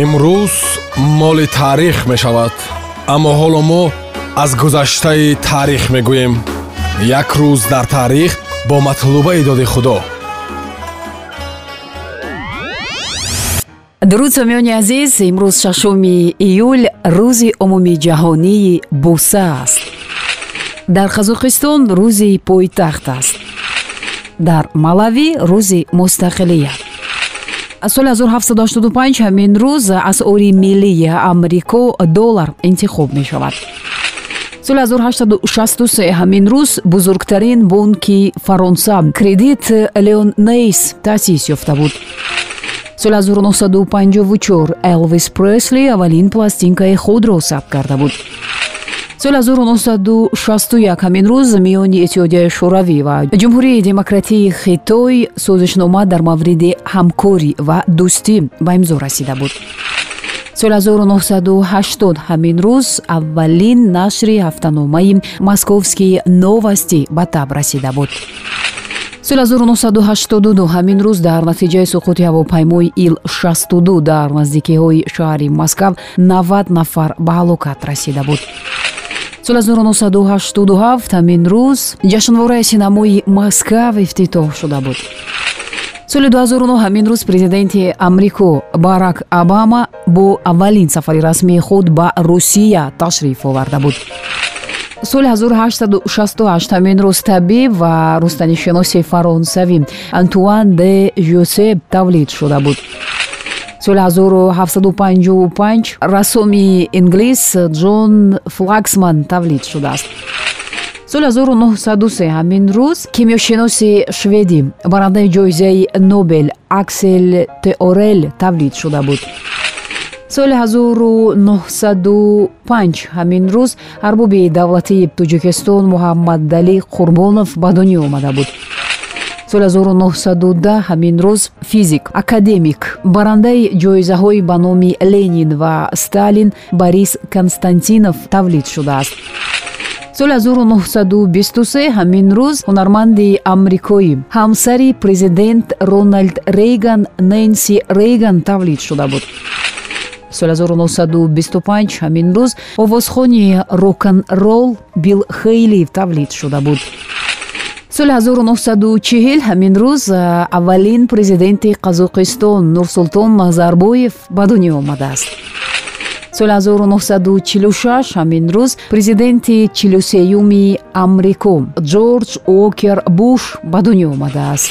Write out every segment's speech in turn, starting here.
имрӯз моли таърих мешавад аммо ҳоло мо аз гузаштаи таърих мегӯем. Як рӯз дар таърих бо матлубаи доди худо. Дуруд сомиёни азиз имрӯз шашуми июл рӯзи умумиҷаҳонии буса аст. Дар қазоқистон рӯзи пойтахт аст. Дар малавӣ рӯзи мустақилият соли 1785 ҳамин рӯз асъори миллии амрико доллар интихоб мешавад. соли 1863 ҳамин рӯз бузургтарин бонки фаронса кредит леон нейс таъсис ёфта буд. соли 1954 элвис пресли аввалин пластинкаи худро сабт карда буд соли 1961 ҳамин рӯз миёни иттиҳодияи шӯравӣ ва ҷумҳурии демократии хитой созишнома дар мавриди ҳамкорӣ ва дӯстӣ ба имзо расида буд. Соли 1980 ҳамин рӯз аввалин нашри ҳафтаномаи московскии новости ба таб расида буд. Соли 1982 ҳамин рӯз дар натиҷаи суқути ҳавопаймои ил-62 дар наздикиҳои шаҳри москав 90 нафар ба ҳалокат расида буд соли 1987 ҳамин рӯз ҷашнвораи синамои москав ифтитоҳ шуда буд. Соли 2009 ҳамин рӯз президенти амрико барак обама бо аввалин сафари расмии худ ба русия ташриф оварда буд. Соли 1868 ҳамин рӯз табиб ва рустанишиноси фаронсавӣ антуан де жусеп тавлид шуда буд соли 1755 рассоми инглис ҷон флаксман тавлид шудааст. соли 1903 ҳамин рӯз кимиёшиноси шведӣ барандаи ҷоизаи нобел аксел теорел тавлид шуда буд. соли 1905 ҳамин рӯз арбоби давлатии тоҷикистон муҳаммадалӣ қурбонов ба дунё омада буд соли 1910 ҳамин рӯз физик академик. Барандаи ҷоизаҳои ба номи ленин ва сталин борис константинов тавлид шудааст. Соли 1923 ҳамин рӯз ҳунарманди амрикоӣ ҳамсари президент роналд рейган нэнси рейган тавлид шуда буд. Соли 1925 ҳамин рӯз овозхони рокнрол билл хейлӣ тавлид шуда буд соли 1940 ҳамин рӯз аввалин президенти қазоқистон нурсултон назарбоев ба дунё омадааст. Соли 1946 ҳамин рӯз президенти чилюсеюми амрико ҷорҷ уокер буш ба дунё омадааст.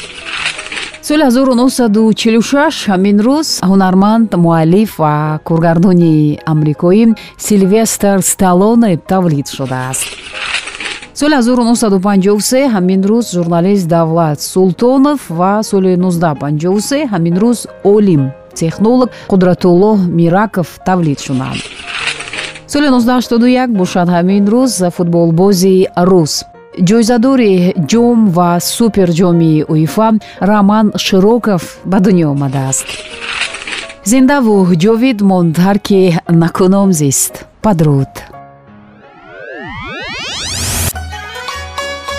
Соли 1946 ҳамин рӯз ҳунарманд муаллиф ва коргардони амрикоӣ силвестр сталоне тавлид шудааст соли 1953 ҳамин рӯз журналист давлат султонов ва соли 1953 ҳамин рӯз олим технолог қудратуллоҳ мираков тавлид шуданд соли 1981 бошад ҳамин рӯз футболбози рус. ҷоизадори ҷом ва суперҷоми уифа раман широков ба дунё омадааст. зиндаву ҷовид монд ҳар ки накуном зист. падруд